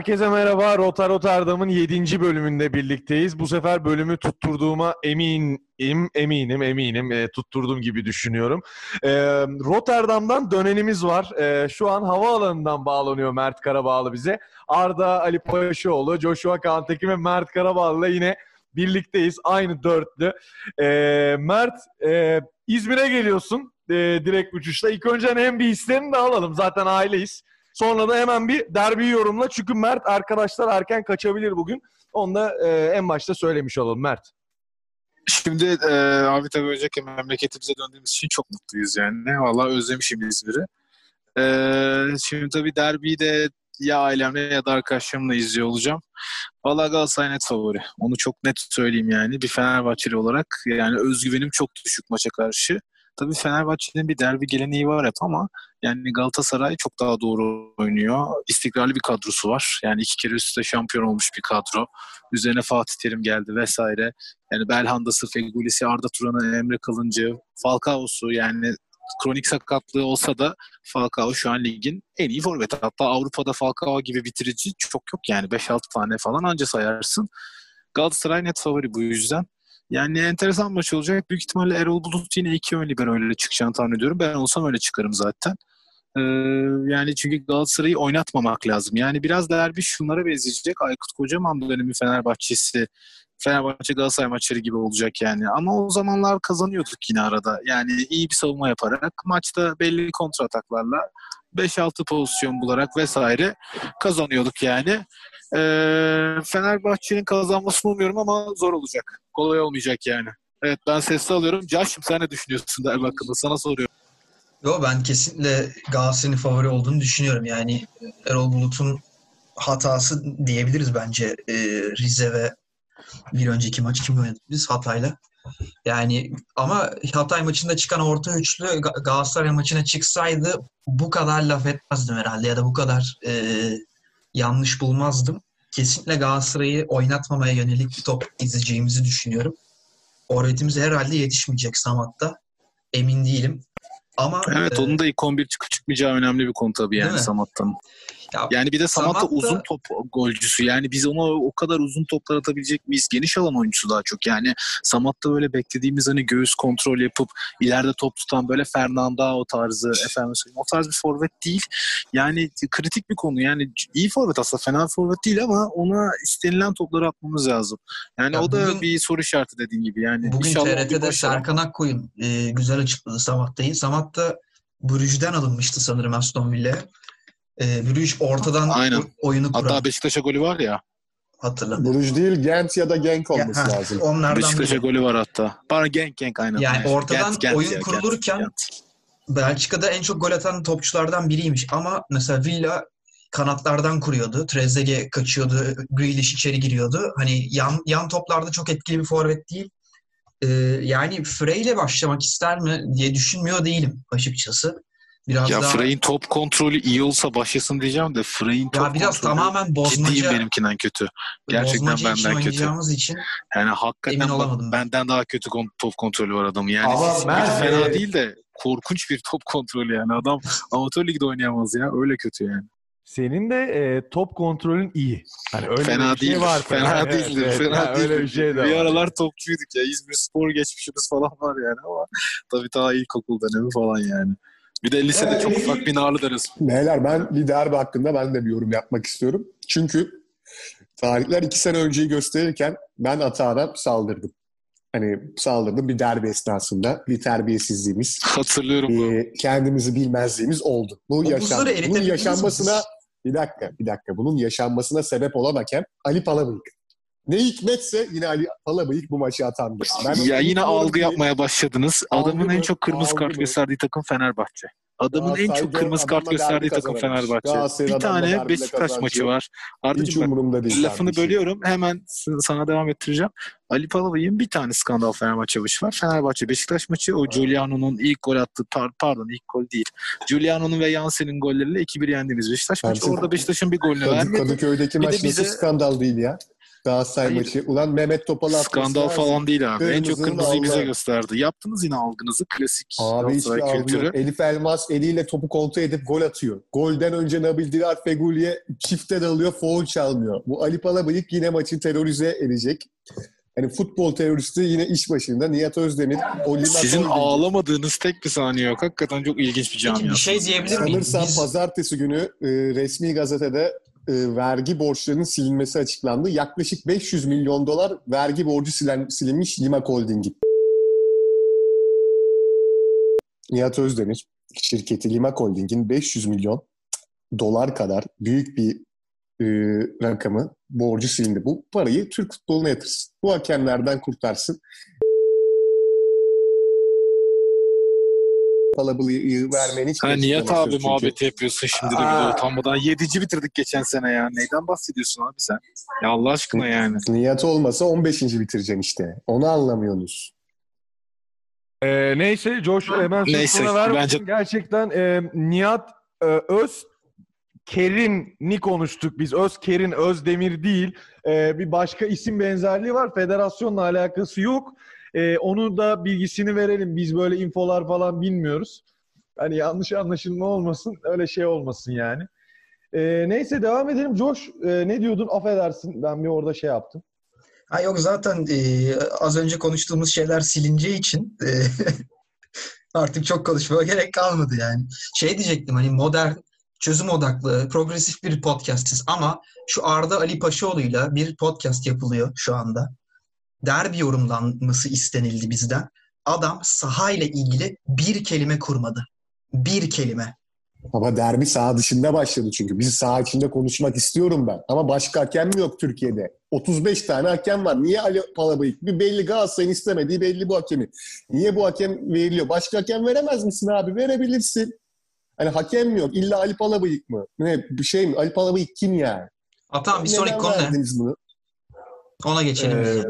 Herkese merhaba. Rota Rotterdam'ın 7. bölümünde birlikteyiz. Bu sefer bölümü tutturduğuma eminim, eminim, eminim. E, tutturduğum gibi düşünüyorum. E, Rotterdam'dan dönenimiz var. E, şu an havaalanından bağlanıyor Mert Karabağlı bize. Arda Ali Paşaoğlu, Joshua Kantekin ve Mert Karabağlı'yla yine birlikteyiz. Aynı dörtlü. E, Mert, e, İzmir'e geliyorsun e, direkt uçuşla. İlk önce hem bir hislerini de alalım. Zaten aileyiz. Sonra da hemen bir derbi yorumla. Çünkü Mert arkadaşlar erken kaçabilir bugün. Onu da e, en başta söylemiş olalım Mert. Şimdi e, abi tabii önceki memleketimize döndüğümüz için çok mutluyuz yani. Vallahi özlemişim İzmir'i. E, şimdi tabii derbiyi de ya ailemle ya da arkadaşlarımla izliyor olacağım. Vallahi Galatasaray net favori. Onu çok net söyleyeyim yani. Bir Fenerbahçeli olarak yani özgüvenim çok düşük maça karşı. Tabii Fenerbahçe'nin bir derbi geleneği var hep ama yani Galatasaray çok daha doğru oynuyor. İstikrarlı bir kadrosu var. Yani iki kere üstte şampiyon olmuş bir kadro. Üzerine Fatih Terim geldi vesaire. Yani Belhanda'sı, Fegulisi, Arda Turan'ı, Emre Kılıncı, Falcao'su yani kronik sakatlığı olsa da Falcao şu an ligin en iyi forveti. Hatta Avrupa'da Falcao gibi bitirici çok yok yani 5-6 tane falan anca sayarsın. Galatasaray net favori bu yüzden. Yani enteresan maç olacak. Büyük ihtimalle Erol Bulut yine iki ön libero ile çıkacağını tahmin ediyorum. Ben olsam öyle çıkarım zaten. Ee, yani çünkü Galatasaray'ı oynatmamak lazım. Yani biraz derbi şunlara benzeyecek. Aykut Kocaman dönemi Fenerbahçesi Fenerbahçe Galatasaray maçları gibi olacak yani. Ama o zamanlar kazanıyorduk yine arada. Yani iyi bir savunma yaparak maçta belli kontrataklarla 5-6 pozisyon bularak vesaire kazanıyorduk yani. Ee, Fenerbahçe'nin kazanmasını umuyorum ama zor olacak. Kolay olmayacak yani. Evet ben sesli alıyorum. Cahşim sen ne düşünüyorsun derbi hakkında? Sana soruyorum. Yo ben kesinlikle Galatasaray'ın favori olduğunu düşünüyorum. Yani Erol Bulut'un hatası diyebiliriz bence e, Rize ve bir önceki maç kim oynadık biz Hatay'la. Yani ama Hatay maçında çıkan orta üçlü Galatasaray maçına çıksaydı bu kadar laf etmezdim herhalde ya da bu kadar e, yanlış bulmazdım. Kesinlikle Galatasaray'ı oynatmamaya yönelik bir top izleyeceğimizi düşünüyorum. Forvetimiz herhalde yetişmeyecek Samat'ta. Emin değilim. Ama Evet e, onun da ilk 11 çıkıp çıkmayacağı önemli bir konu tabii yani Samat'tan. Ya, yani bir de Samat da uzun top golcüsü. Yani biz ona o kadar uzun toplar atabilecek miyiz? Geniş alan oyuncusu daha çok. Yani Samat da böyle beklediğimiz hani göğüs kontrol yapıp ileride top tutan böyle Fernando o tarzı efendim o tarz bir forvet değil. Yani kritik bir konu. Yani iyi forvet aslında fena forvet değil ama ona istenilen topları atmamız lazım. Yani ya o bugün, da bir soru işareti dediğin gibi. Yani bugün TRT'de Serkan Akkoyun e, güzel açıkladı Samat'tayı. Samat da Brüj'den alınmıştı sanırım Aston Villa'ya. E, Bruges ortadan Aynen. oyunu kuran. Hatta Beşiktaş'a golü var ya. Hatırlamıyorum. Bruges değil Gent ya da Genk olması ya, lazım. Onlardan Beşiktaş'a golü var hatta. Bana Genk Genk aynen. Yani ortadan Gent, oyun ya, kurulurken Gent, Gent. Belçika'da en çok gol atan topçulardan biriymiş ama mesela Villa kanatlardan kuruyordu. Trezeguet kaçıyordu. Grealish içeri giriyordu. Hani yan, yan toplarda çok etkili bir forvet değil. Ee, yani Frey ile başlamak ister mi diye düşünmüyor değilim açıkçası. Biraz ya daha... Frey'in top kontrolü iyi olsa başlasın diyeceğim de Frey'in top ya biraz kontrolü tamamen bozmaca, ciddiyim benimkinden kötü. Gerçekten benden kötü. için yani hakikaten bak, benden daha kötü top kontrolü var adamın. Yani Ama ben, fena e... değil de korkunç bir top kontrolü yani. Adam amatör ligde oynayamaz ya. Öyle kötü yani. Senin de e, top kontrolün iyi. Hani öyle fena bir şey değildir. var. Fena, fena değildir. Evet, fena yani değildir. Öyle bir şey de Bir var. aralar topçuyduk ya. İzmir Spor geçmişimiz falan var yani ama tabii daha ilkokul dönemi falan yani. Bir de lisede ee, çok ufak bir narlı deriz. Beyler ben bir derbi hakkında ben de bir yorum yapmak istiyorum. Çünkü tarihler iki sene önceyi gösterirken ben Atağan'a saldırdım. Hani saldırdım bir derbi esnasında. Bir terbiyesizliğimiz. Hatırlıyorum. E, kendimizi bilmezliğimiz oldu. Bu yaşam, bunun yaşanmasına bir dakika, bir dakika. Bunun yaşanmasına sebep olan hakem Ali Palabıyık. Ne hikmetse yine Ali Palabıyık bu maçı atandı. Ben ya yine algı ki, yapmaya başladınız. Adamın en çok kırmızı kart gösterdiği takım Fenerbahçe. Adamın en çok kırmızı kart gösterdiği takım Fenerbahçe. Bir tane Beşiktaş maçı var. Ardacığım ben lafını bölüyorum. Hemen sana devam ettireceğim. Ali Palabıyık'ın bir tane skandal Fenerbahçe maçı var. Fenerbahçe Beşiktaş maçı. O Giuliano'nun ilk gol attığı pardon ilk gol değil. Giuliano'nun ve Yansen'in golleriyle 2-1 yendiğimiz Beşiktaş maçı. Orada Beşiktaş'ın bir golünü vermedi. Kadıköy'deki maç nasıl bize... skandal değil ya? Galatasaray Hayır. maçı. Ulan Mehmet atması Skandal lazım. falan değil abi. En çok kırmızıyı bize Allah. gösterdi. Yaptınız yine algınızı. Klasik Abi Galatasaray algı kültürü. yok. Elif Elmas eliyle topu kontrol edip gol atıyor. Golden önce Nabil Dirar Feguli'ye çifte dalıyor, foul çalmıyor. Bu Ali Palabıyık yine maçı terörize edecek. Hani futbol teröristi yine iş başında. Nihat Özdemir, Sizin ağlamadığınız tek bir saniye yok. Hakikaten çok ilginç bir Peki camia. bir şey diyebilir miyim? Sanırsam Biz- pazartesi günü e, resmi gazetede e, vergi borçlarının silinmesi açıklandı. Yaklaşık 500 milyon dolar vergi borcu silen, silinmiş Limak Holding'in. Nihat Özdemir şirketi Limak Holding'in 500 milyon dolar kadar büyük bir e, rakamı borcu silindi. Bu parayı Türk futboluna yatırsın. Bu hakemlerden kurtarsın. Palabıyı vermenin hiç Ha, Nihat abi çünkü. muhabbeti yapıyorsun şimdi de bir Aa. de utanmadan. Yedici bitirdik geçen sene ya. Neyden bahsediyorsun abi sen? Ya Allah aşkına yani. Niyet olmasa 15. bitireceksin işte. Onu anlamıyorsunuz. Ee, neyse Josh hemen Neyse, ver. bence- Gerçekten e, Nihat e, Öz Kerin'i konuştuk biz. Öz Kerin, Özdemir değil. E, bir başka isim benzerliği var. Federasyonla alakası yok. E, onu da bilgisini verelim. Biz böyle infolar falan bilmiyoruz. Hani yanlış anlaşılma olmasın. Öyle şey olmasın yani. E, neyse devam edelim. Josh e, ne diyordun? Affedersin. Ben bir orada şey yaptım. Ha yok zaten e, az önce konuştuğumuz şeyler silineceği için e, artık çok konuşmaya gerek kalmadı yani. Şey diyecektim hani modern, çözüm odaklı, progresif bir podcastiz ama şu Arda Ali Paşaoğlu'yla bir podcast yapılıyor şu anda. Derbi yorumlanması istenildi bizden. Adam sahayla ilgili bir kelime kurmadı. Bir kelime. Ama derbi saha dışında başladı çünkü. Biz saha içinde konuşmak istiyorum ben. Ama başka hakem mi yok Türkiye'de? 35 tane hakem var. Niye Ali Palabıyık? Bir belli Galatasaray'ın istemediği belli bu hakemi. Niye bu hakem veriliyor? Başka hakem veremez misin abi? Verebilirsin. Hani hakem mi yok? İlla Ali Palabıyık mı? Ne bir şey mi? Ali Palabıyık kim yani? Tamam bir sonraki konu ne? bunu? Ona geçelim. Ee,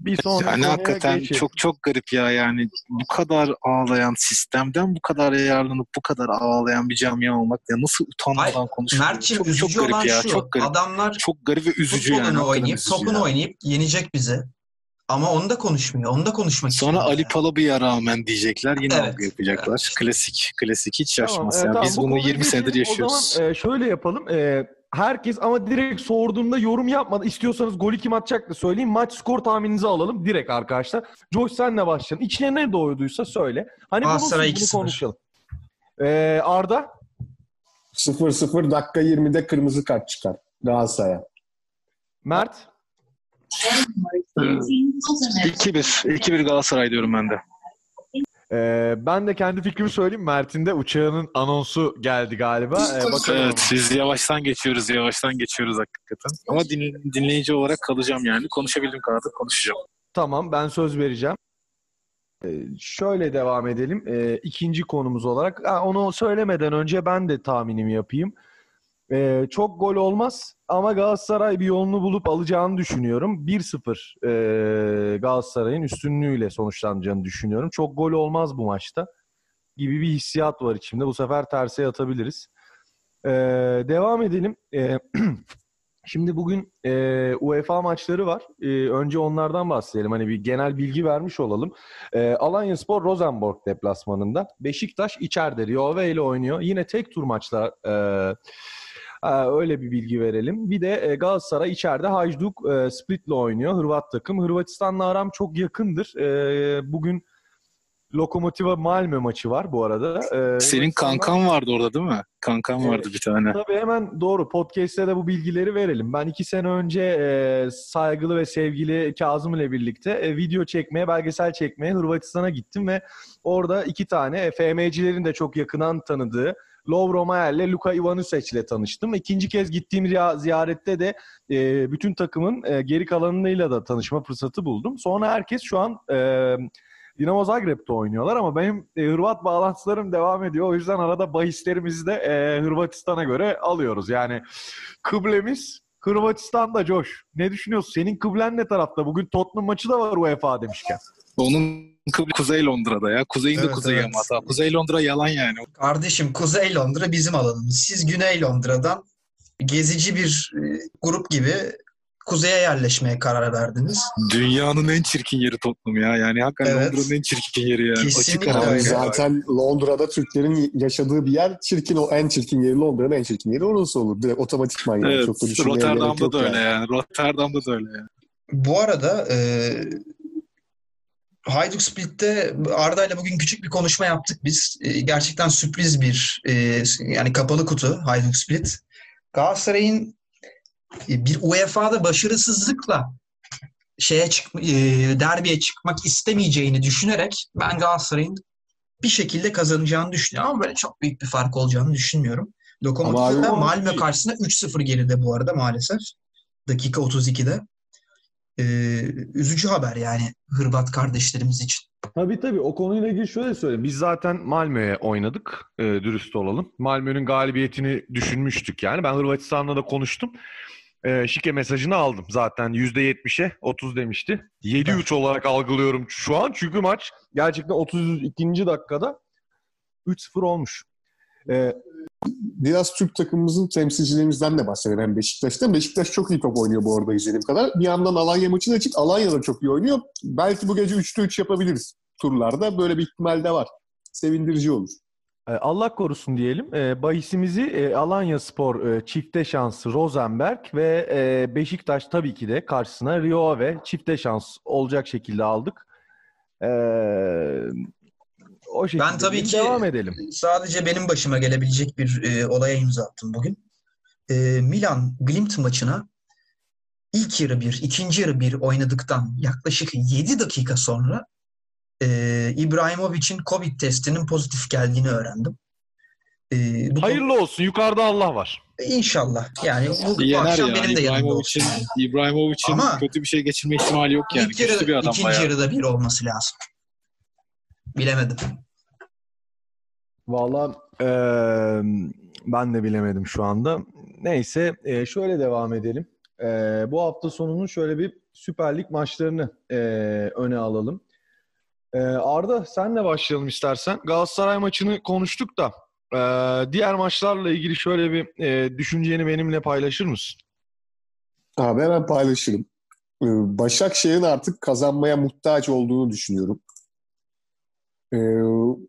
bir sonraki Yani hakikaten geçelim. çok çok garip ya yani bu kadar ağlayan sistemden bu kadar yararlanıp bu kadar ağlayan bir camia olmak ya nasıl utanmadan konuşuyor. Çok, çok garip olan ya şu. çok garip. Adamlar Çok garip ve üzücü yani. oynayıp, üzücü topunu oynayıp yenecek bize. Ama onu da konuşmuyor. Onu da konuşmak Sonra istemiyor Ali yani. Palabı'ya rağmen diyecekler yine Evet. algı yapacaklar. Klasik klasik hiç Tamam, şaşmaz e, ya. tamam, Biz bu bunu konuya 20 senedir yaşıyoruz. O zaman e, şöyle yapalım. E, herkes ama direkt sorduğumda yorum yapmadı. İstiyorsanız golü kim atacak da söyleyeyim. Maç skor tahmininizi alalım direkt arkadaşlar. Josh senle başlayalım. İçine ne doğduysa söyle. Hani bunu, Galatasaray bunu 2-0. konuşalım. E, Arda 0-0 dakika 20'de kırmızı kart çıkar Galatasaray'a. Mert 2-1. 2-1 Galatasaray diyorum ben de. E, ben de kendi fikrimi söyleyeyim. Mert'in de uçağının anonsu geldi galiba. E, bakalım. Evet biz yavaştan geçiyoruz yavaştan geçiyoruz hakikaten. Ama din- dinleyici olarak kalacağım yani. Konuşabildiğim kadar da konuşacağım. Tamam ben söz vereceğim. Ee, şöyle devam edelim. Ee, ikinci konumuz olarak. Ha, onu söylemeden önce ben de tahminimi yapayım. Ee, çok gol olmaz ama Galatasaray bir yolunu bulup alacağını düşünüyorum. 1-0 ee, Galatasaray'ın üstünlüğüyle sonuçlanacağını düşünüyorum. Çok gol olmaz bu maçta gibi bir hissiyat var içimde. Bu sefer terse atabiliriz. Ee, devam edelim. Ee, Şimdi bugün e, UEFA maçları var. E, önce onlardan bahsedelim. Hani bir genel bilgi vermiş olalım. E, Alanyaspor Rosenborg deplasmanında. Beşiktaş içeride Rio ile oynuyor. Yine tek tur maçlar. E, e, öyle bir bilgi verelim. Bir de e, Galatasaray içeride Hajduk e, Split'le oynuyor. Hırvat takım. Hırvatistan'la aram çok yakındır. E, bugün Lokomotiva Malmö maçı var bu arada. Senin kankan vardı orada değil mi? Kankan Evet. vardı bir tane. Tabii hemen doğru. Podcast'te de bu bilgileri verelim. Ben iki sene önce e, saygılı ve sevgili Kazım ile birlikte e, video çekmeye, belgesel çekmeye Hırvatistan'a gittim ve orada iki tane FM'cilerin de çok yakından tanıdığı Lovro Mayer ile Luka Ivanusec ile tanıştım. İkinci kez gittiğim ziya- ziyarette de e, bütün takımın e, geri kalanıyla da tanışma fırsatı buldum. Sonra herkes şu an e, Dinamo Zagreb'te oynuyorlar ama benim e, Hırvat bağlantılarım devam ediyor. O yüzden arada bahislerimizi de e, Hırvatistan'a göre alıyoruz. Yani kıblemiz Hırvatistan'da Coş. Ne düşünüyorsun? Senin kıblen ne tarafta? Bugün Tottenham maçı da var UEFA demişken. Onun Kuzey Londra'da ya. Kuzey'in de Evet, kuzeyi evet. ama hatta. Kuzey Londra yalan yani. Kardeşim Kuzey Londra bizim alanımız. Siz Güney Londra'dan gezici bir e, grup gibi kuzeye yerleşmeye karar verdiniz. Dünyanın en çirkin yeri Tottenham ya. Yani hakikaten Evet. Londra'nın en çirkin yeri ya. Kesinlikle Açık ara. öyle. Zaten Londra'da Türklerin yaşadığı bir yer çirkin o en çirkin yeri Londra'nın en çirkin yeri orası olur. Direkt otomatikman yani. Evet, Çok da Rotterdam'da da öyle yani. yani. Rotterdam'da da öyle yani. Bu arada e, Hajduk Split'te Arda ile bugün küçük bir konuşma yaptık biz. E, gerçekten sürpriz bir e, yani kapalı kutu Hajduk Split. Galatasaray'ın e, bir UEFA'da başarısızlıkla şeye çık e, derbiye çıkmak istemeyeceğini düşünerek ben Galatasaray'ın bir şekilde kazanacağını düşünüyorum ama böyle çok büyük bir fark olacağını düşünmüyorum. Lokomotiv de Ama- Malmö karşısında 3-0 geride bu arada maalesef. Dakika 32'de. Ee, üzücü haber yani Hırvat kardeşlerimiz için. Tabii tabii o konuyla ilgili şöyle söyleyeyim. Biz zaten Malmö'ye oynadık. e, dürüst olalım. Malmö'nün galibiyetini düşünmüştük yani. Ben Hırvatistan'la da konuştum. E, şike mesajını aldım. Zaten %70'e 30 demişti. 7-3 olarak algılıyorum şu an. Çünkü maç gerçekten 32. dakikada 3-0 olmuş. E, Biraz Türk takımımızın temsilcilerimizden de bahsedelim Beşiktaş'tan. Beşiktaş çok iyi top oynuyor bu arada izlediğim kadar. Bir yandan Alanya maçı da çık. Alanya da çok iyi oynuyor. Belki bu gece 3'te 3 yapabiliriz turlarda. Böyle bir ihtimal de var. Sevindirici olur. E, Allah korusun diyelim. E, bahisimizi e, Alanya Spor e, çifte şansı Rosenberg ve e, Beşiktaş tabii ki de karşısına Rio ve çifte şans olacak şekilde aldık. O şekilde Ben tabii ki devam edelim. sadece benim başıma gelebilecek bir e, olaya imza attım bugün. E, Milan Glimt maçına ilk yarı bir, ikinci yarı bir oynadıktan yaklaşık 7 dakika sonra e, İbrahimovic'in Covid testinin pozitif geldiğini öğrendim. E, bu Hayırlı olsun. Yukarıda Allah var. İnşallah. Yani bu, bu Yener akşam ya. benim de yanımda olsun. İbrahimovic'in kötü bir şey geçirme ihtimali yok yani. İlk Güçlü bir yarı, adam ikinci bayağı. yarıda bir olması lazım. Bilemedim. Valla eee, ben de bilemedim şu anda. Neyse eee, şöyle devam edelim. Eee, bu hafta sonunun şöyle bir Süper Lig maçlarını eee, öne alalım. Eee, Arda senle başlayalım istersen. Galatasaray maçını konuştuk da eee, diğer maçlarla ilgili şöyle bir eee, düşünceni benimle paylaşır mısın? Abi hemen paylaşırım. Başakşehir'in artık kazanmaya muhtaç olduğunu düşünüyorum. Ee,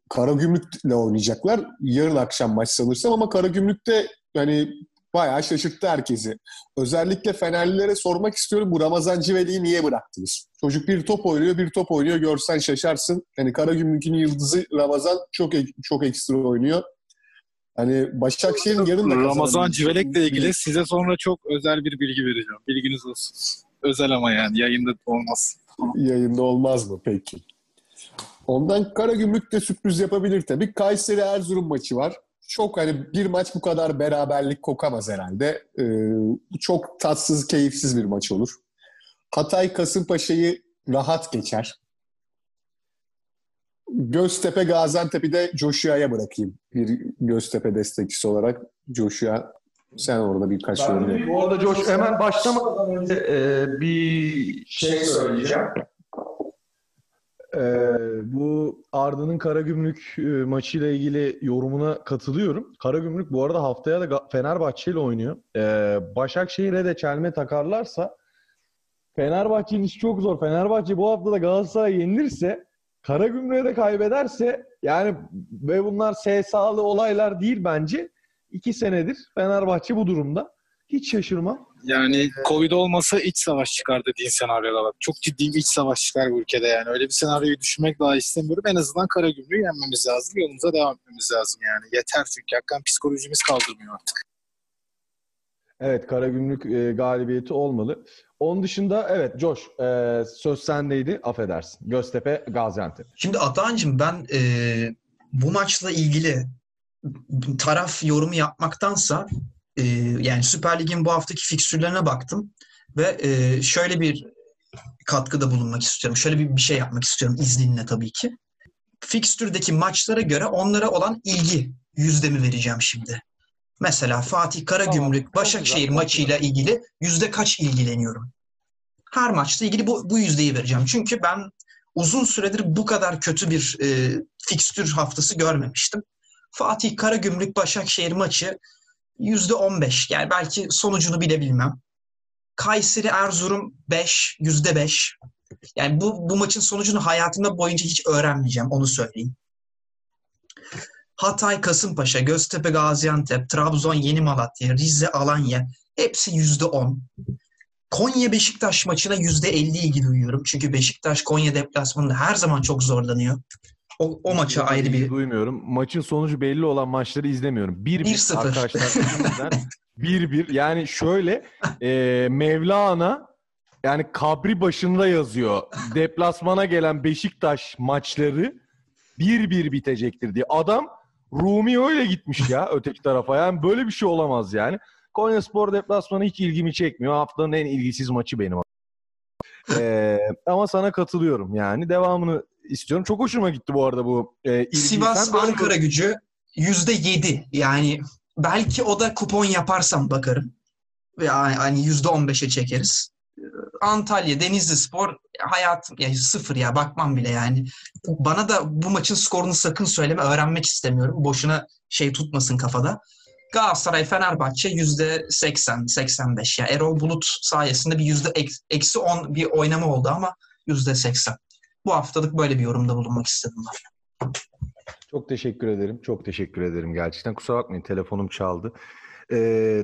Karagümrük'le oynayacaklar. Yarın akşam maç sanırsam ama Karagümrük'te yani bayağı şaşırttı herkesi. Özellikle Fenerlilere sormak istiyorum bu Ramazan Civeli'yi niye bıraktınız? Çocuk bir top oynuyor, bir top oynuyor. Görsen şaşarsın. Yani Karagümrük'ün yıldızı Ramazan çok çok ekstra oynuyor. Hani Başakşehir'in yarın da Ramazan Civelek'le ilgili size sonra çok özel bir bilgi vereceğim. Bilginiz olsun. Özel ama yani yayında olmaz. Yayında olmaz mı peki? Ondan Karagümrük de sürpriz yapabilir tabii. Kayseri Erzurum maçı var. Çok hani bir maç bu kadar beraberlik kokamaz herhalde. Ee, çok tatsız, keyifsiz bir maç olur. Hatay Kasımpaşa'yı rahat geçer. Göztepe Gaziantep'i de Joshua'ya bırakayım. Bir Göztepe destekçisi olarak Joshua sen orada birkaç yorum yap. Bu arada Coş hemen başlamadan önce eee, bir şey söyleyeceğim. Ee, bu Arda'nın Karagümrük e, maçıyla ilgili yorumuna katılıyorum. Karagümrük bu arada haftaya da Fenerbahçe ile oynuyor. Ee, Başakşehir'e de çelme takarlarsa Fenerbahçe'nin işi çok zor. Fenerbahçe bu hafta da Galatasaray'ı yenilirse Karagümrük'e de kaybederse yani ve bunlar SSA'lı olaylar değil bence. İki senedir Fenerbahçe bu durumda. Hiç şaşırmam. Yani Covid olmasa iç savaş çıkar dediğin senaryoda var. Çok ciddi bir iç savaş çıkar bu ülkede yani. Öyle bir senaryoyu düşünmek daha istemiyorum. En azından Karagümrük'ü yenmemiz lazım. Yolumuza devam etmemiz lazım yani. Yeter çünkü hakikaten psikolojimiz kaldırmıyor artık. Evet Karagümrük e, galibiyeti olmalı. Onun dışında evet Coş e, söz sendeydi affedersin. Göztepe Gaziantep. Şimdi Atahan'cığım ben e, bu maçla ilgili taraf yorumu yapmaktansa e, yani Süper Lig'in bu haftaki fikstürlerine baktım ve e, şöyle bir katkıda bulunmak istiyorum. Şöyle bir, bir şey yapmak istiyorum izninle tabii ki. Fikstürdeki maçlara göre onlara olan ilgi yüzdemi vereceğim şimdi. Mesela Fatih Karagümrük Tamam, Başakşehir güzel. maçıyla ilgili yüzde kaç ilgileniyorum? Her maçla ilgili bu, bu yüzdeyi vereceğim. Çünkü ben uzun süredir bu kadar kötü bir e, fikstür haftası görmemiştim. Fatih Karagümrük Başakşehir maçı yüzde on beş. Yani belki sonucunu bile bilmem. Kayseri Erzurum 5, %5. Yani bu, bu maçın sonucunu hayatımda boyunca hiç öğrenmeyeceğim. Onu söyleyeyim. Hatay, Kasımpaşa, Göztepe, Gaziantep, Trabzon, Yeni Malatya, Rize, Alanya hepsi %10. Konya Beşiktaş maçına %50 ilgi duyuyorum. Çünkü Beşiktaş Konya deplasmanında her zaman çok zorlanıyor. O, o maça ayrı bir Duymuyorum. Maçın sonucu belli olan maçları izlemiyorum. 1-1 1-0. arkadaşlar. şimdiden 1-1. Yani şöyle e, Mevlana yani kabri başında yazıyor. Deplasmana gelen Beşiktaş maçları 1-1 bitecektir diye. Adam Rumi öyle gitmiş ya öteki tarafa. Yani böyle bir şey olamaz yani. Konya Spor deplasmanı hiç ilgimi çekmiyor. Haftanın en ilgisiz maçı benim. Ee, ama sana katılıyorum yani. Devamını istiyorum. Çok hoşuma gitti bu arada bu e, ilgi. Sivas Sen böyle- Ankara gücü %7. Yani belki o da kupon yaparsam bakarım. Ve hani %15'e çekeriz. Ee, Antalya, Denizli Spor hayatım ya sıfır ya bakmam bile yani. Bana da bu maçın skorunu sakın söyleme öğrenmek istemiyorum. Boşuna şey tutmasın kafada. Galatasaray Fenerbahçe %80 85 ya Erol Bulut sayesinde bir yüzde eks- eksi 10 bir oynama oldu ama %80. Bu haftalık böyle bir yorumda bulunmak istedim ben. Çok teşekkür ederim. Çok teşekkür ederim gerçekten. Kusura bakmayın telefonum çaldı. Ee,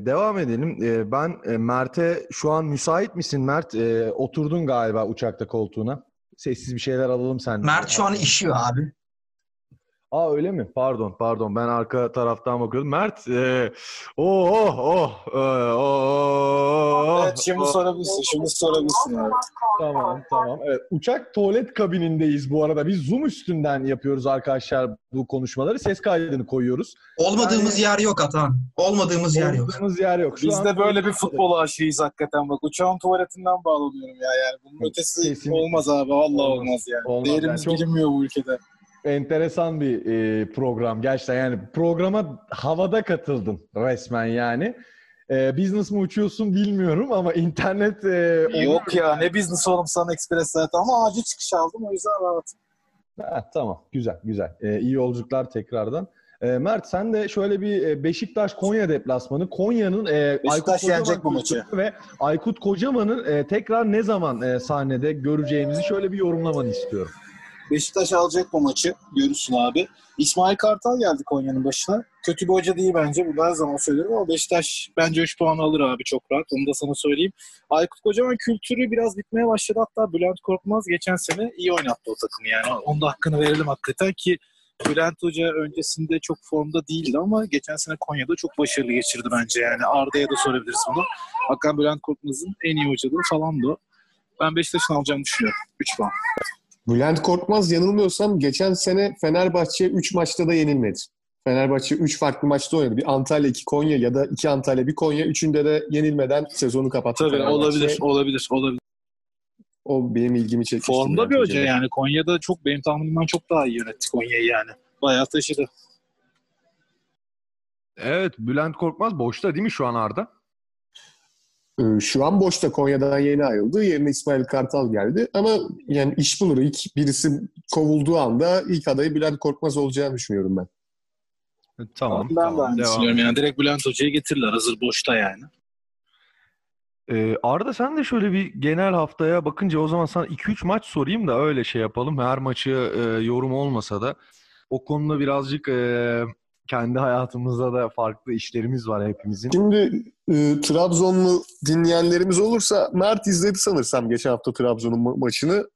devam edelim. Ee, ben e, Mert'e şu an müsait misin Mert? Ee, oturdun galiba uçakta koltuğuna. Sessiz bir şeyler alalım senden. Mert şu an işiyor abi. Aa öyle mi? Pardon, pardon. Ben arka taraftan bakıyordum. Mert, e, oh, oh, oh, e, oh, Evet şimdi oh. sorabilirsin. Şimdi sorabilirsin abi. Tamam, tamam. Evet, uçak tuvalet kabinindeyiz bu arada. Biz Zoom üstünden yapıyoruz arkadaşlar bu konuşmaları. Ses kaydını koyuyoruz. Olmadığımız yer yok Atan. Olmadığımız yer yok. Olduğumuz yer yok. Şu Biz de böyle bir futbol aşığıyız hakikaten bak. Uçağın tuvaletinden bağlanıyorum ya yani. Bunun ötesi Kesin. olmaz abi. Vallahi Olmaz. olmaz, yani. Olmaz. Değerimiz Yani çok- bilinmiyor bu ülkede. Enteresan bir e, program gerçekten yani programa havada katıldın resmen yani. E, business mı uçuyorsun bilmiyorum ama internet e, Yok ya ne business oğlum Sun Express zaten ama acil çıkış aldım o yüzden rahat. Ha, tamam güzel güzel e, iyi yolculuklar tekrardan. E, Mert sen de şöyle bir e, Beşiktaş Konya deplasmanı Konya'nın e, Beşiktaş Kocaman maçı. kültürü ve Aykut Kocaman'ın e, tekrar ne zaman e, sahnede göreceğimizi şöyle bir yorumlamanı istiyorum. Beşiktaş alacak bu maçı. Görürsün abi. İsmail Kartal geldi Konya'nın başına. Kötü bir hoca değil bence. Bunu her zaman söylüyorum ama Beşiktaş bence 3 puan alır abi çok rahat. Onu da sana söyleyeyim. Aykut Kocaman kültürü biraz bitmeye başladı. Hatta Bülent Korkmaz geçen sene iyi oynattı o takımı yani. Onun da hakkını verelim hakikaten ki Bülent Hoca öncesinde çok formda değildi ama geçen sene Konya'da çok başarılı geçirdi bence yani. Arda'ya da sorabiliriz bunu. Hakan Bülent Korkmaz'ın en iyi hocalığı falan da o. Ben Beşiktaş'ın alacağını düşünüyorum. 3 puan. Bülent Korkmaz yanılmıyorsam geçen sene Fenerbahçe 3 maçta da yenilmedi. Fenerbahçe 3 farklı maçta oynadı. Bir Antalya, 2 Konya ya da 2 Antalya, bir Konya. Üçünde de yenilmeden sezonu kapattı. Tabii Fenerbahçe. olabilir, olabilir, olabilir. O benim ilgimi çekmişti. Formda bir hoca yani. Konya'da çok benim tahminimden çok daha iyi yönetti Konya'yı yani. Bayağı taşıdı. Evet Bülent Korkmaz boşta değil mi şu an Arda? Ee, Şu an boşta Konya'dan yeni ayrıldı. Yerine İsmail Kartal geldi. Ama yani iş bulur. İlk birisi kovulduğu anda ilk adayı Bülent Korkmaz olacağını düşünüyorum ben. Tamam. ben de tamam, devam. düşünüyorum yani. Direkt Bülent Hoca'yı getirirler hazır boşta yani. Ee, Arda sen de şöyle bir genel haftaya bakınca o zaman sana 2-3 maç sorayım da öyle şey yapalım. Her maçı e, yorum olmasa da o konuda birazcık e, kendi hayatımızda da farklı işlerimiz var hepimizin. Şimdi e, Trabzonlu dinleyenlerimiz olursa Mert izledi sanırsam geçen hafta Trabzon'un ma- maçını.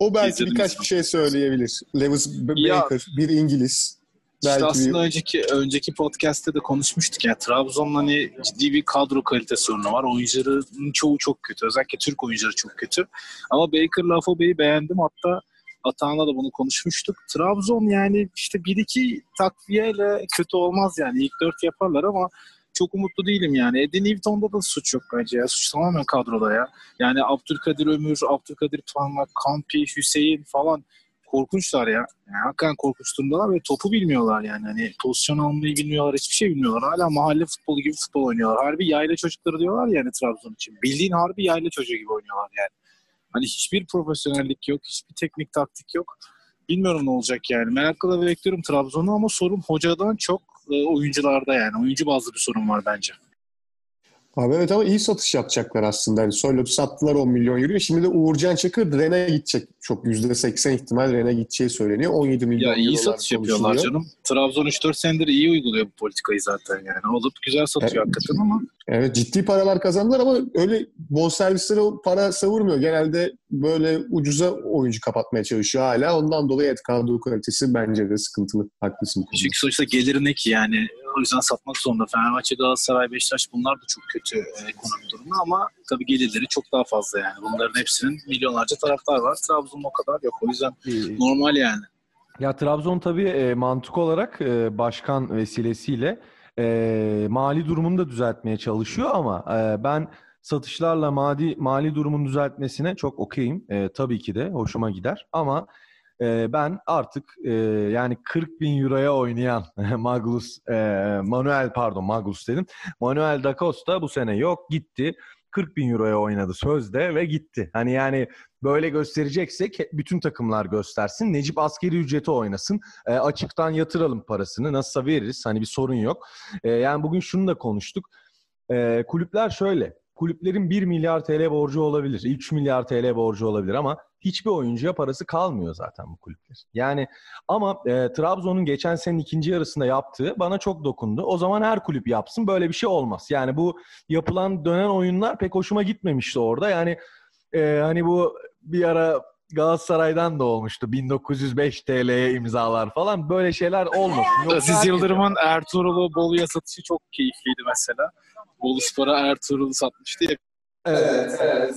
O belki İzledim, birkaç bir şey söyleyebilir. Lewis B- Ya- Baker, bir İngiliz. İşte Belki aslında bir- önceki önceki podcast'te de konuşmuştuk ya. Trabzon'un hani ciddi bir kadro kalite sorunu var. Oyuncuların çoğu çok kötü. Özellikle Türk oyuncuları çok kötü. Ama Baker'la Afobe'yi beğendim. Hatta Atahan'la da bunu konuşmuştuk. Trabzon yani işte bir iki takviyeyle kötü olmaz yani. İlk dört yaparlar ama çok umutlu değilim yani. Eddie Newton'da da suç yok bence ya. Suç tamamen kadroda ya. Yani Abdülkadir Ömür, Abdülkadir Parmak, Kampi, Hüseyin falan korkunçlar ya. Yani hakikaten korkunç durumdalar ve topu bilmiyorlar yani. Hani pozisyon almayı bilmiyorlar, hiçbir şey bilmiyorlar. Hala mahalle futbolu gibi futbol oynuyorlar. Harbi yayla çocukları diyorlar yani Trabzon için. Bildiğin harbi yayla çocuğu gibi oynuyorlar yani. Hani hiçbir profesyonellik yok, hiçbir teknik taktik yok. Bilmiyorum ne olacak yani. Merakla bekliyorum Trabzon'u ama sorun hocadan çok e, oyuncularda yani. Oyuncu bazlı bir sorun var bence. Abi evet ama iyi satış yapacaklar aslında. Yani Soylot'u sattılar 10 milyon euro. Şimdi de Uğurcan Çakır Ren'e gidecek. Çok %80 ihtimal Ren'e gideceği söyleniyor. 17 milyon Ya iyi satış yapıyorlar canım. Trabzon 3-4 senedir iyi uyguluyor bu politikayı zaten yani. Olup güzel satıyor Evet. hakikaten ama Evet ciddi paralar kazandılar ama öyle bonservislere para savurmuyor. Genelde böyle ucuza oyuncu kapatmaya çalışıyor hala. Ondan dolayı evet kadro kalitesi bence de sıkıntılı. Haklısın. çünkü sonuçta geliri ne ki yani. O yüzden satmak zorunda. Fenerbahçe, Galatasaray, Beşiktaş bunlar da çok kötü e, ekonomi durumu ama tabii gelirleri çok daha fazla yani. Bunların hepsinin milyonlarca taraftar var. Trabzon'un o kadar yok. O yüzden normal yani. Ya Trabzon tabii e, mantık olarak e, başkan vesilesiyle e, mali durumunu da düzeltmeye çalışıyor ama e, ben satışlarla mali mali durumunu düzeltmesine çok okeyim. E, tabii ki de hoşuma gider ama e, ben artık e, yani 40 bin euroya oynayan Magnus e, Manuel pardon Magnus dedim. Manuel da Costa bu sene yok gitti. 40 bin euroya oynadı sözde ve gitti. Hani yani böyle göstereceksek bütün takımlar göstersin. Necip askeri ücreti oynasın. E, açıktan yatıralım parasını. Nasılsa veririz. Hani bir sorun yok. E, yani bugün şunu da konuştuk. E, kulüpler şöyle. Kulüplerin 1 milyar TL borcu olabilir. 3 milyar TL borcu olabilir ama hiçbir oyuncuya parası kalmıyor zaten bu kulüpler. Yani ama e, Trabzon'un geçen senenin ikinci yarısında yaptığı bana çok dokundu. O zaman her kulüp yapsın. Böyle bir şey olmaz. Yani bu yapılan dönen oyunlar pek hoşuma gitmemişti orada. Yani e, hani bu bir ara Galatasaray'dan da olmuştu. 1905 TL'ye imzalar falan. Böyle şeyler olmasın. Yoksa Aziz Yıldırım'ın Ertuğrul'u Bolu'ya satışı çok keyifliydi mesela. Bolu Spor'a Ertuğrul'u satmıştı ya. Evet, evet.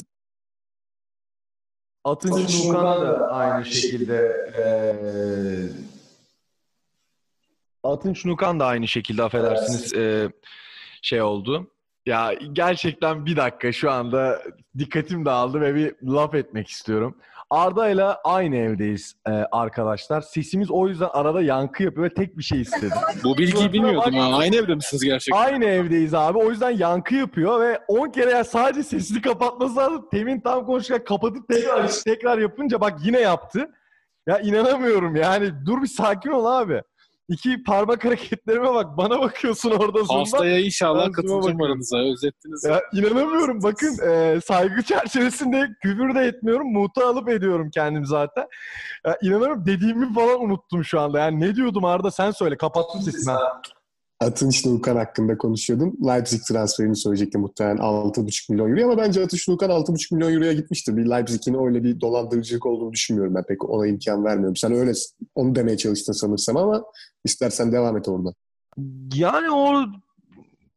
Atınç Nukan da aynı şekilde eee Atınç Nukan da aynı şekilde affedersiniz eee, şey oldu. Ya gerçekten bir dakika şu anda dikkatim dağıldı ve bir laf etmek istiyorum. Arda ile aynı evdeyiz eee, arkadaşlar. Sesimiz o yüzden arada yankı yapıyor ve tek bir şey istedim. Bu bilgiyi bilmiyordum ha. Aynı evde misiniz gerçekten? Aynı evdeyiz abi. O yüzden yankı yapıyor ve 10 kere ya sadece sesini kapatması lazım. Temin tam konuşurken kapatıp tekrar tekrar yapınca bak yine yaptı. Ya inanamıyorum yani. Dur bir sakin ol abi. İki parmak hareketlerime bak. Bana bakıyorsun orada Zoom'da. Haftaya inşallah katılacağım aranıza. Özettiniz. Ya inanamıyorum. Bakın e, saygı çerçevesinde küfür de etmiyorum. Muta alıp ediyorum kendim zaten. Ya, inanamıyorum. Dediğimi falan unuttum şu anda. Yani ne diyordum Arda sen söyle. Kapattım sesini. Atınç Nukan hakkında konuşuyordun. Leipzig transferini söyleyecektim muhtemelen 6,5 milyon euro ama bence Atınç Nukan 6,5 milyon euroya gitmiştir. Bir Leipzig'in öyle bir dolandırıcılık olduğunu düşünmüyorum ben pek ona imkan vermiyorum. Sen öyle onu demeye çalıştın sanırsam ama istersen devam et oradan. Yani o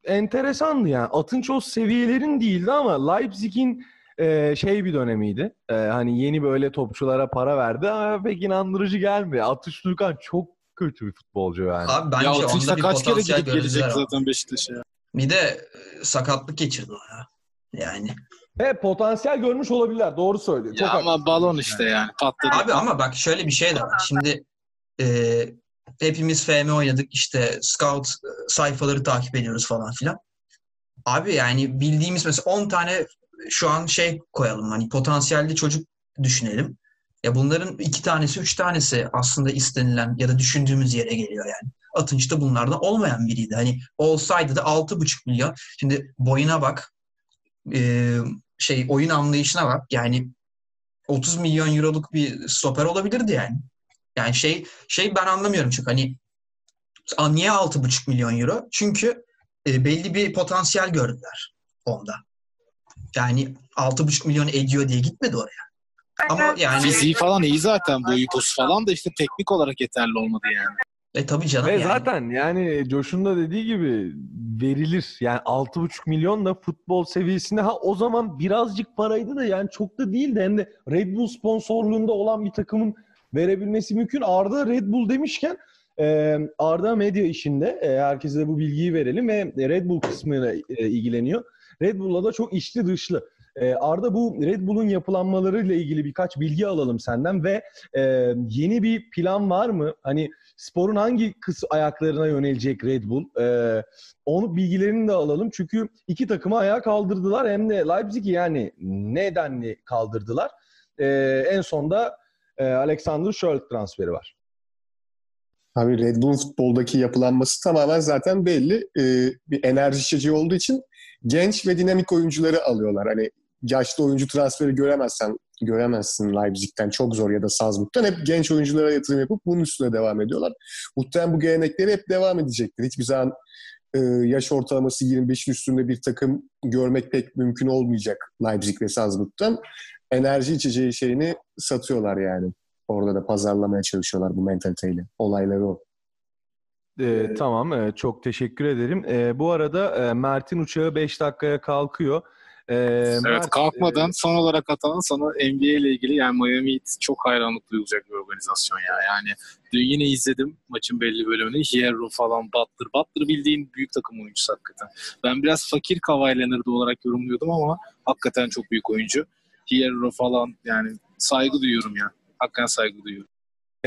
enteresandı yani. Atınç o seviyelerin değildi ama Leipzig'in e, şey bir dönemiydi. E, hani yeni böyle topçulara para verdi ama pek inandırıcı gelmiyor. Atış Türkan çok kötü bir futbolcu yani. Abi bence ya onda bir kaç kere potansiyel gidip gelecek ama. zaten Beşiktaş'a. Bir de e, sakatlık geçirdi o ya. Yani. Ve potansiyel görmüş olabilirler. Doğru söylüyor. Çok Ya ama haklısın. balon işte yani. Patladı. Abi ama bak şöyle bir şey de var. Şimdi e, hepimiz FM oynadık işte scout e, sayfaları takip ediyoruz falan filan. Abi yani bildiğimiz mesela 10 tane şu an şey koyalım hani potansiyelli çocuk düşünelim. Ya bunların iki tanesi, üç tanesi aslında istenilen ya da düşündüğümüz yere geliyor yani. Atınç da bunlardan olmayan biriydi. Hani olsaydı da 6,5 milyon. Şimdi boyuna bak, e, şey oyun anlayışına bak. Yani 30 milyon euroluk bir stoper olabilirdi yani. Yani şey şey ben anlamıyorum çünkü hani niye 6,5 milyon euro? Çünkü e, belli bir potansiyel gördüler onda. Yani 6,5 milyon ediyor diye gitmedi oraya. Ama yani Fiziği falan iyi zaten. Boyu posu falan da işte teknik olarak yeterli olmadı yani. e tabii canım Ve yani. zaten yani Josh'un da dediği gibi verilir. Yani 6,5 milyon da futbol seviyesinde ha o zaman birazcık paraydı da yani çok da değildi. Hem de Red Bull sponsorluğunda olan bir takımın verebilmesi mümkün. Arda Red Bull demişken e, Arda medya işinde e, herkese de bu bilgiyi verelim ve Red Bull kısmıyla e, ilgileniyor. Red Bull'la da çok içli dışlı. E, Arda bu Red Bull'un yapılanmalarıyla ilgili birkaç bilgi alalım senden ve e, yeni bir plan var mı? Hani sporun hangi kıs ayaklarına yönelecek Red Bull? Ee, onu bilgilerini de alalım. Çünkü iki takımı ayağa kaldırdılar. Hem de Leipzig'i yani nedenli kaldırdılar. Ee, en sonda e, Alexander Schürrle transferi var. Abi Red Bull futboldaki yapılanması tamamen zaten belli. Ee, bir enerji içeceği olduğu için genç ve dinamik oyuncuları alıyorlar. Hani yaşlı oyuncu transferi göremezsen göremezsin Leipzig'ten çok zor ya da Salzburg'dan hep genç oyunculara yatırım yapıp bunun üstüne devam ediyorlar. Muhtemelen bu gelenekleri hep devam edecektir. Hiçbir zaman e, yaş ortalaması 25'in üstünde bir takım görmek pek mümkün olmayacak Leipzig ve Salzburg'tan. Enerji içeceği şeyini satıyorlar yani. Orada da pazarlamaya çalışıyorlar bu mentaliteyle. Olayları o. Ee, tamam, e, çok teşekkür ederim. E, bu arada e, Mert'in uçağı 5 dakikaya kalkıyor. E, Evet Mert, kalkmadan son olarak atan sana NBA ile ilgili yani Miami Heat çok hayranlık duyulacak bir organizasyon ya. Yani dün yine izledim maçın belli bölümünü. Hierro falan Butler. Butler bildiğin büyük takım oyuncusu hakikaten. Ben biraz fakir Kawhi Leonard olarak yorumluyordum ama hakikaten çok büyük oyuncu. Hierro falan yani saygı duyuyorum ya. Hakikaten saygı duyuyorum.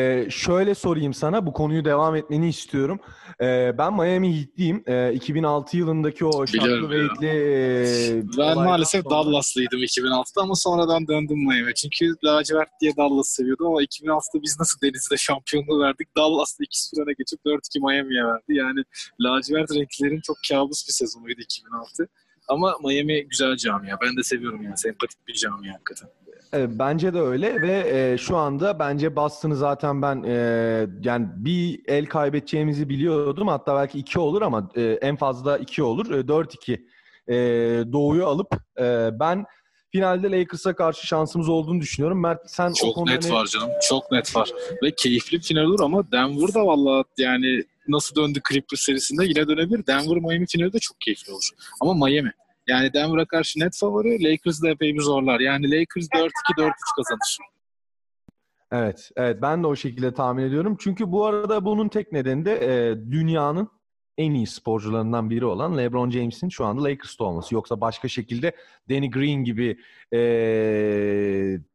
E, şöyle sorayım sana, bu konuyu devam etmeni istiyorum. E, ben Miami Heat'liyim. E, 2006 yılındaki o şartlı ya. Wade'li e, Ben maalesef sonra- Dallas'lıydım 2006'da ama sonradan döndüm Miami. Çünkü lacivert diye Dallas seviyordum ama 2006'da biz nasıl Deniz'de şampiyonluğu verdik? Dallas'ta 2-0 öne geçip 4-2 Miami'ye verdi. Yani lacivert renklerin çok kabus bir sezonuydu 2006. Ama Miami güzel camia. Ben de seviyorum yani. Sempatik bir camia hakikaten. Evet, bence de öyle ve e, şu anda bence Boston'ı zaten ben e, yani bir el kaybedeceğimizi biliyordum. Hatta belki iki olur ama e, en fazla iki olur. E, 4-2 e, Doğu'yu alıp e, ben finalde Lakers'a karşı şansımız olduğunu düşünüyorum. Mert sen o Çok konuda net ne- var canım. Çok net var. Ve keyifli bir final olur ama Denver da valla yani nasıl döndü Clippers serisinde yine dönebilir. Denver Miami finali de çok keyifli olur. Ama Miami. Yani Denver'a karşı net favori. Lakers da epey bir zorlar. Yani Lakers 4-2 4-3 kazanır. Evet, evet ben de o şekilde tahmin ediyorum. Çünkü bu arada bunun tek nedeni de e, dünyanın en iyi sporcularından biri olan LeBron James'in şu anda Lakers'ta olması. Yoksa başka şekilde Danny Green gibi e,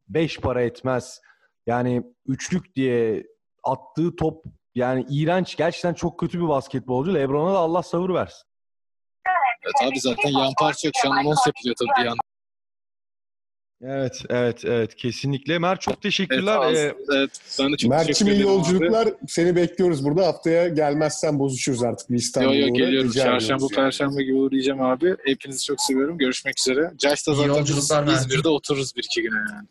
beş para etmez. Yani üçlük diye attığı top yani iğrenç. Gerçekten çok kötü bir basketbolcu. LeBron'a da Allah sabır versin. Evet abi zaten yan parça yok. Şu an anons yapılıyor tabii bir yandan. Evet, evet, evet. Kesinlikle. Mert çok Evet, teşekkürler. az- Ee, evet, ben de çok Mert'cim teşekkür iyi ederim abi. yolculuklar. Seni bekliyoruz burada. Haftaya gelmezsen bozuşuruz artık. Bir Yo İstanbul'a yo uğra. geliyorum. Çarşamba, yani. perşembe gibi uğrayacağım abi. Hepinizi çok seviyorum. Görüşmek üzere. İyi zaten yolculuklar. İzmir'de otururuz bir iki güne yani.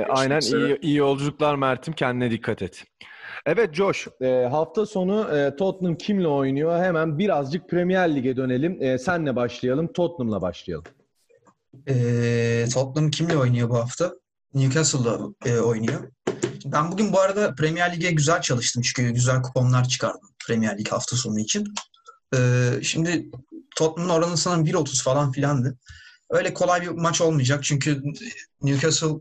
Ee, aynen üzere. iyi, iyi yolculuklar Mert'im kendine dikkat et. Evet Josh e, hafta sonu e, Tottenham kimle oynuyor? Hemen birazcık Premier Lig'e dönelim. E, senle başlayalım. Tottenham'la başlayalım. Ee, Tottenham kimle oynuyor bu hafta? Newcastle'la e, oynuyor. Ben bugün bu arada Premier Lig'e güzel çalıştım çünkü güzel kuponlar çıkardım Premier Lig hafta sonu için. Ee, şimdi Tottenham'ın oranı sanırım 1.30 falan filandı. Öyle kolay bir maç olmayacak çünkü Newcastle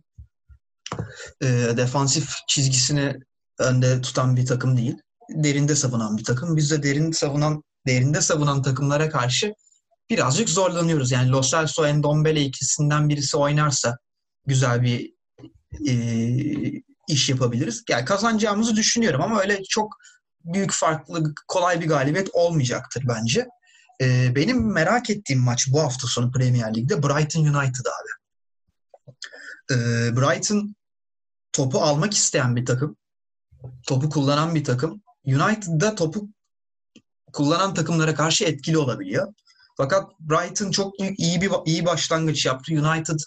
e, defansif çizgisini önde tutan bir takım değil. Derinde savunan bir takım. Biz de derin savunan derinde savunan takımlara karşı birazcık zorlanıyoruz. Yani Lo Celso, Endombele ikisinden birisi oynarsa güzel bir e, iş yapabiliriz. Yani kazanacağımızı düşünüyorum ama öyle çok büyük farklı, kolay bir galibiyet olmayacaktır bence. E, benim merak ettiğim maç bu hafta sonu Premier Lig'de Brighton United abi. E, Brighton topu almak isteyen bir takım. Topu kullanan bir takım. United'da topu kullanan takımlara karşı etkili olabiliyor. Fakat Brighton çok iyi bir iyi başlangıç yaptı. United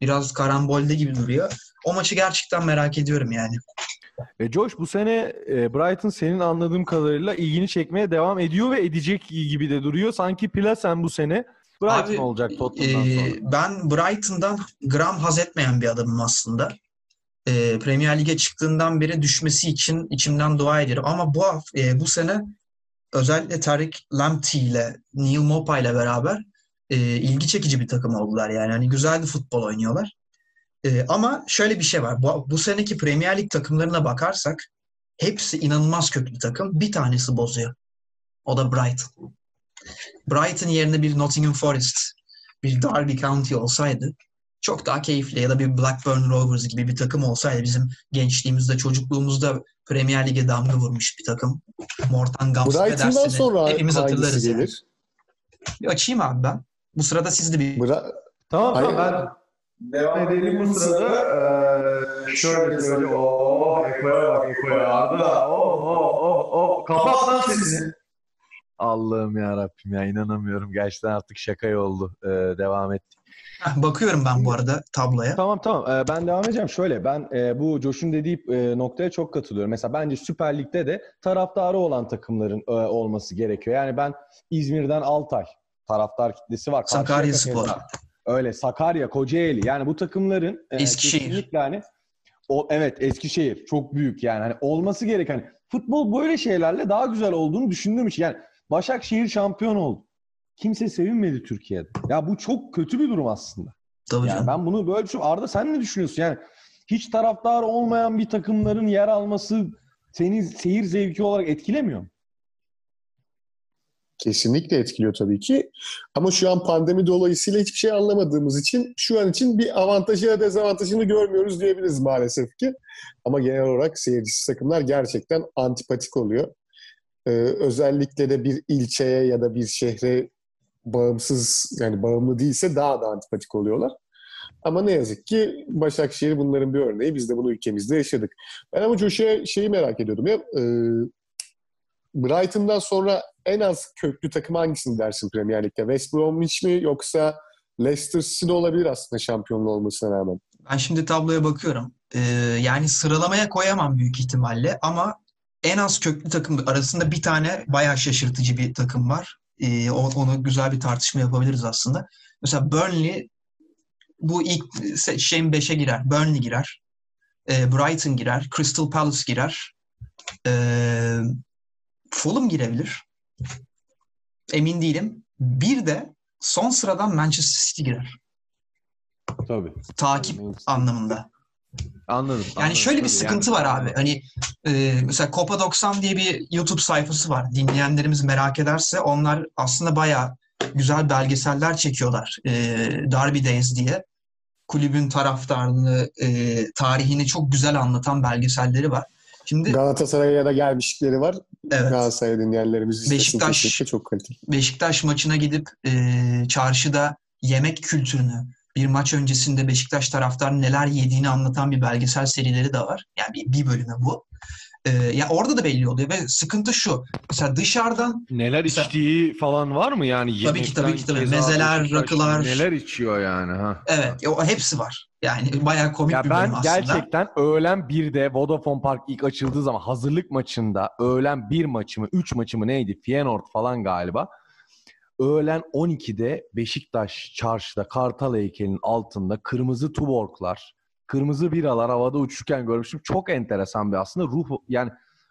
biraz karambolde gibi duruyor. O maçı gerçekten merak ediyorum yani. E, Josh bu sene e, Brighton senin anladığım kadarıyla ilgini çekmeye devam ediyor ve edecek gibi de duruyor. Sanki Plasen bu sene Brighton Abi, olacak Tottenham'dan Ee, sonra. ben Brighton'dan gram haz etmeyen bir adamım aslında. Ee, Premier Lig'e çıktığından beri düşmesi için içimden dua ederim. Ama bu e, bu sene özellikle Tarık Lamptey ile Neil Mopa ile beraber e, ilgi çekici bir takım oldular. Yani hani güzel bir futbol oynuyorlar. E, ama şöyle bir şey var. Bu, bu seneki Premier Lig takımlarına bakarsak hepsi inanılmaz köklü takım. Bir tanesi bozuyor. O da Brighton. Brighton yerine bir Nottingham Forest, bir Derby County olsaydı çok daha keyifli ya da bir Blackburn Rovers gibi bir takım olsaydı bizim gençliğimizde, çocukluğumuzda Premier Lig'e damga vurmuş bir takım. Mortan Gams'ı Brighton'dan dersini sonra hepimiz hatırlarız hangisi yani. gelir? Bir açayım abi ben. Bu sırada siz de bir Bra- Tamam Hayır. tamam ben devam edelim bu sırada. Ee, şöyle söyle. Oo, Eko'ya bak Eko'ya. Arda. Oh, oh, oh, oh. Kapat lan sesini. Allah'ım ya Rabbim ya inanamıyorum. Gerçekten artık şaka oldu. Ee, devam et. Bakıyorum ben bu arada tabloya. Tamam tamam Ee, ben devam edeceğim. Şöyle ben e, bu Josh'un dediği e, noktaya çok katılıyorum. Mesela bence Süper Lig'de de taraftarı olan takımların e, olması gerekiyor. Yani ben İzmir'den Altay taraftar kitlesi var. Sakarya Spor. Öyle Sakarya, Kocaeli yani bu takımların Eskişehir. kesinlikle hani o, evet Eskişehir çok büyük yani hani olması gereken hani futbol böyle şeylerle daha güzel olduğunu düşündüğüm için yani Başakşehir şampiyon oldu. Kimse sevinmedi Türkiye'de. Ya bu çok kötü bir durum aslında. Tabii Yani canım. ben bunu böyle düşünüyorum. Arda sen ne düşünüyorsun? Yani hiç taraftar olmayan bir takımların yer alması seni seyir zevki olarak etkilemiyor mu? Kesinlikle etkiliyor tabii ki. Ama şu an pandemi dolayısıyla hiçbir şey anlamadığımız için şu an için bir avantajı ya dezavantajını görmüyoruz diyebiliriz maalesef ki. Ama genel olarak seyircisi takımlar gerçekten antipatik oluyor. Ee, özellikle de bir ilçeye ya da bir şehre bağımsız yani bağımlı değilse daha da antipatik oluyorlar. Ama ne yazık ki Başakşehir bunların bir örneği. Biz de bunu ülkemizde yaşadık. Ben ama Josh'a şeyi merak ediyordum ya. e, Brighton'dan sonra en az köklü takım hangisini dersin Premier Lig'de? West Bromwich mi yoksa Leicester City olabilir aslında şampiyonluğu olmasına rağmen. Ben şimdi tabloya bakıyorum. Ee, yani sıralamaya koyamam büyük ihtimalle ama en az köklü takım arasında bir tane bayağı şaşırtıcı bir takım var. O- onu güzel bir tartışma yapabiliriz aslında. Mesela Burnley bu ilk şeyin 5'e girer. Burnley girer. Ee, Brighton girer. Crystal Palace girer. Ee, Fulham girebilir. Emin değilim. Bir de son sıradan Manchester City girer. Tabii. Takip anlamında. Anladım. Yani anladım. şöyle bir sıkıntı yani- var abi. Hani e, mesela Copa 90 diye bir YouTube sayfası var. Dinleyenlerimiz merak ederse onlar aslında bayağı güzel belgeseller çekiyorlar. E, Derby Days diye. Kulübün taraftarını, e, tarihini çok güzel anlatan belgeselleri var. Şimdi Galatasaray'a da gelmişlikleri var. evet. Galatasaray dinleyenlerimiz Beşiktaş- çok kaliteli. Beşiktaş maçına gidip e, çarşıda yemek kültürünü, bir maç öncesinde Beşiktaş taraftarının neler yediğini anlatan bir belgesel serileri de var. Yani bir, bir bölümü bu. E, ya orada da belli oluyor ve sıkıntı şu. Mesela dışarıdan Neler Mesela- içtiği falan var mı yani? Tabii ki, tabii Yemekten ki, tabii. Mezeler, rakılar. Neler içiyor yani ha? evet o hepsi var. Yani bayağı komik Ya bir ben bölüm aslında. gerçekten öğlen 1'de Vodafone Park ilk açıldığı zaman hazırlık maçında öğlen 1 maçı mı 3 maçı mı neydi? Feyenoord falan galiba. Öğlen 12'de Beşiktaş çarşıda Kartal heykelinin altında kırmızı tuborglar, kırmızı biralar havada uçuşurken görmüştüm. Çok enteresan bir aslında ruh yani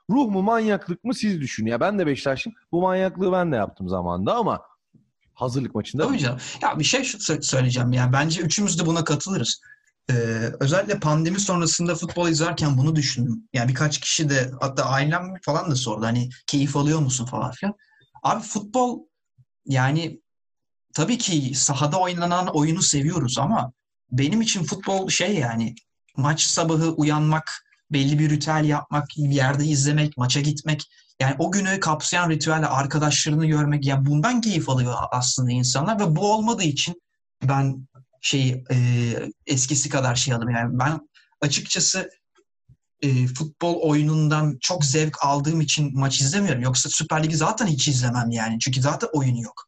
ruh mu manyaklık mı siz düşünün. Ya ben de Beşiktaş'ım. Bu manyaklığı ben de yaptım zamanında ama hazırlık maçında Tabii canım. Ya bir şey söyleyeceğim. Yani bence üçümüz de buna katılırız. Ee, özellikle pandemi sonrasında futbol izlerken bunu düşündüm. Yani birkaç kişi de hatta ailem falan da sordu. Hani keyif alıyor musun falan filan. Abi futbol yani tabii ki sahada oynanan oyunu seviyoruz ama benim için futbol şey yani maç sabahı uyanmak, belli bir ritüel yapmak, bir yerde izlemek, maça gitmek. Yani o günü kapsayan ritüelle arkadaşlarını görmek yani bundan keyif alıyor aslında insanlar ve bu olmadığı için ben şey e, eskisi kadar şey aldım yani ben açıkçası e, futbol oyunundan çok zevk aldığım için maç izlemiyorum. Yoksa Süper Lig'i zaten hiç izlemem yani. Çünkü zaten oyunu yok.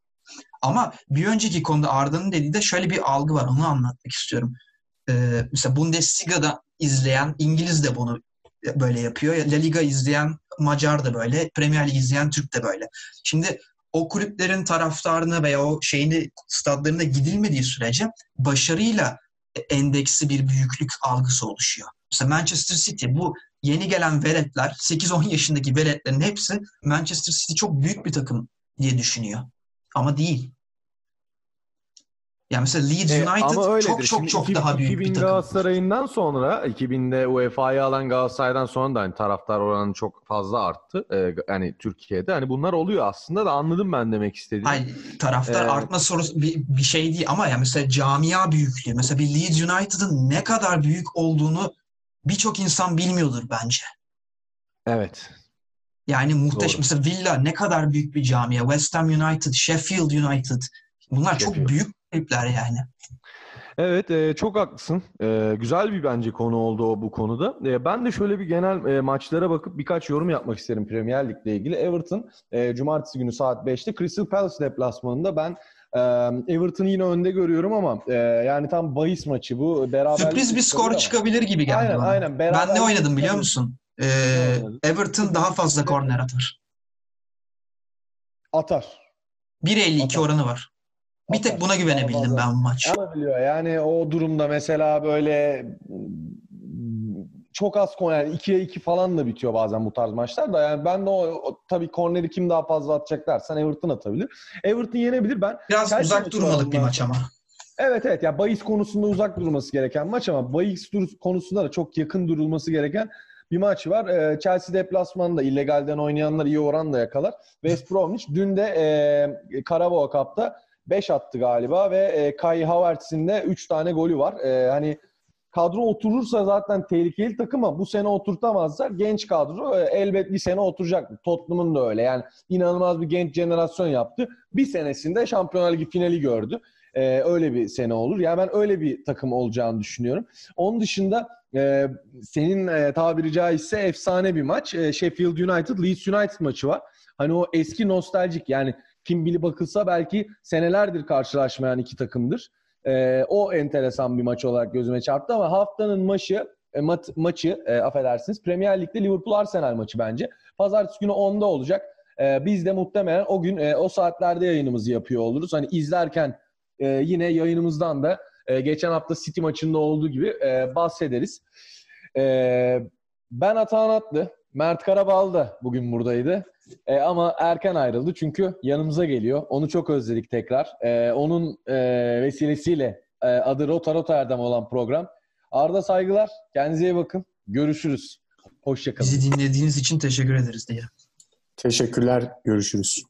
Ama bir önceki konuda Arda'nın dediği de şöyle bir algı var. Onu anlatmak istiyorum. Ee, mesela Bundesliga'da izleyen İngiliz de bunu böyle yapıyor. La Liga izleyen Macar da böyle. Premier Lig izleyen Türk de böyle. Şimdi o kulüplerin taraftarına veya o şeyini stadlarına gidilmediği sürece başarıyla endeksi bir büyüklük algısı oluşuyor. Mesela Manchester City bu yeni gelen veletler 8-10 yaşındaki veletlerin hepsi Manchester City çok büyük bir takım diye düşünüyor. Ama değil. Yani mesela Leeds E, United çok çok Şimdi çok iki- daha büyük 2000 bir takım. Galatasaray'ından sonra 2000'de UEFA'yı alan Galatasaray'dan sonra da hani taraftar oranı çok fazla arttı. Ee, hani Türkiye'de hani bunlar oluyor aslında da anladım ben demek istediğini. Hayır, taraftar Ee, artma sorusu bir, bir şey değil ama ya mesela camia büyüklüğü. Mesela bir Leeds United'ın ne kadar büyük olduğunu birçok insan bilmiyordur bence. Evet. Yani muhteşem. Mesela Villa ne kadar büyük bir camia. West Ham United, Sheffield United. Bunlar çok Sheffield. büyük kulüpler yani. Evet, e, çok haklısın. E, güzel bir bence konu oldu o bu konuda. E, ben de şöyle bir genel e, maçlara bakıp birkaç yorum yapmak isterim Premier Lig'le ilgili. Everton, e, Cumartesi günü saat 5'te Crystal Palace deplasmanında ben Everton'ı yine önde görüyorum ama e, yani tam bahis maçı bu. Beraber Sürpriz bir skor çıkabilir gibi geldi Aynen, bana. aynen. Ben ne oynadım biliyor musun? Ee? Everton daha fazla korner atar. Atar. 1.52 Atar. oranı var. Bir tek buna güvenebildim ben bu maç. Olabiliyor. Yani o durumda mesela böyle çok az korner, 2'ye 2 falan da bitiyor bazen bu tarz maçlar da. Yani ben de o, o tabii korneri kim daha fazla atacak dersen Everton atabilir. Everton yenebilir. Ben Biraz Chelsea uzak durmalık bir maç ama. Evet evet ya bahis konusunda uzak durması gereken maç ama bahis dur- konusunda da çok yakın durulması gereken bir maç var. Ee, Chelsea deplasmanında illegalden oynayanlar iyi oran da yakalar. West Bromwich dün de e, Carabao Cup'ta 5 attı galiba ve e, Kai Havertz'in de 3 tane golü var. E, hani kadro oturursa zaten tehlikeli takım ama bu sene oturtamazlar. Genç kadro e, elbet bir sene oturacak. Tottenham'ın da öyle. Yani inanılmaz bir genç jenerasyon yaptı. Bir senesinde Şampiyonlar Ligi finali gördü. Ee, öyle bir sene olur. Yani ben öyle bir takım olacağını düşünüyorum. Onun dışında e, senin e, tabiri caizse efsane bir maç. E, Sheffield United, Leeds United maçı var. Hani o eski nostaljik yani kim bili bakılsa belki senelerdir karşılaşmayan iki takımdır. E, o enteresan bir maç olarak gözüme çarptı ama haftanın maçı e, mat, maçı e, affedersiniz Premier Lig'de Liverpool Arsenal maçı bence. Pazartesi günü 10'da olacak. E, biz de muhtemelen o gün e, o saatlerde yayınımızı yapıyor oluruz. Hani izlerken e, yine yayınımızdan da e, geçen hafta City maçında olduğu gibi e, bahsederiz. E, ben Atahan Atlı, Mert Karabal da bugün buradaydı. E, ama erken ayrıldı çünkü yanımıza geliyor. Onu çok özledik tekrar. E, onun e, vesilesiyle e, adı Rota Rota Erdem olan program. Arda saygılar. Kendinize iyi bakın. Görüşürüz. Hoşçakalın. Bizi dinlediğiniz için teşekkür ederiz diye. Teşekkürler. Görüşürüz.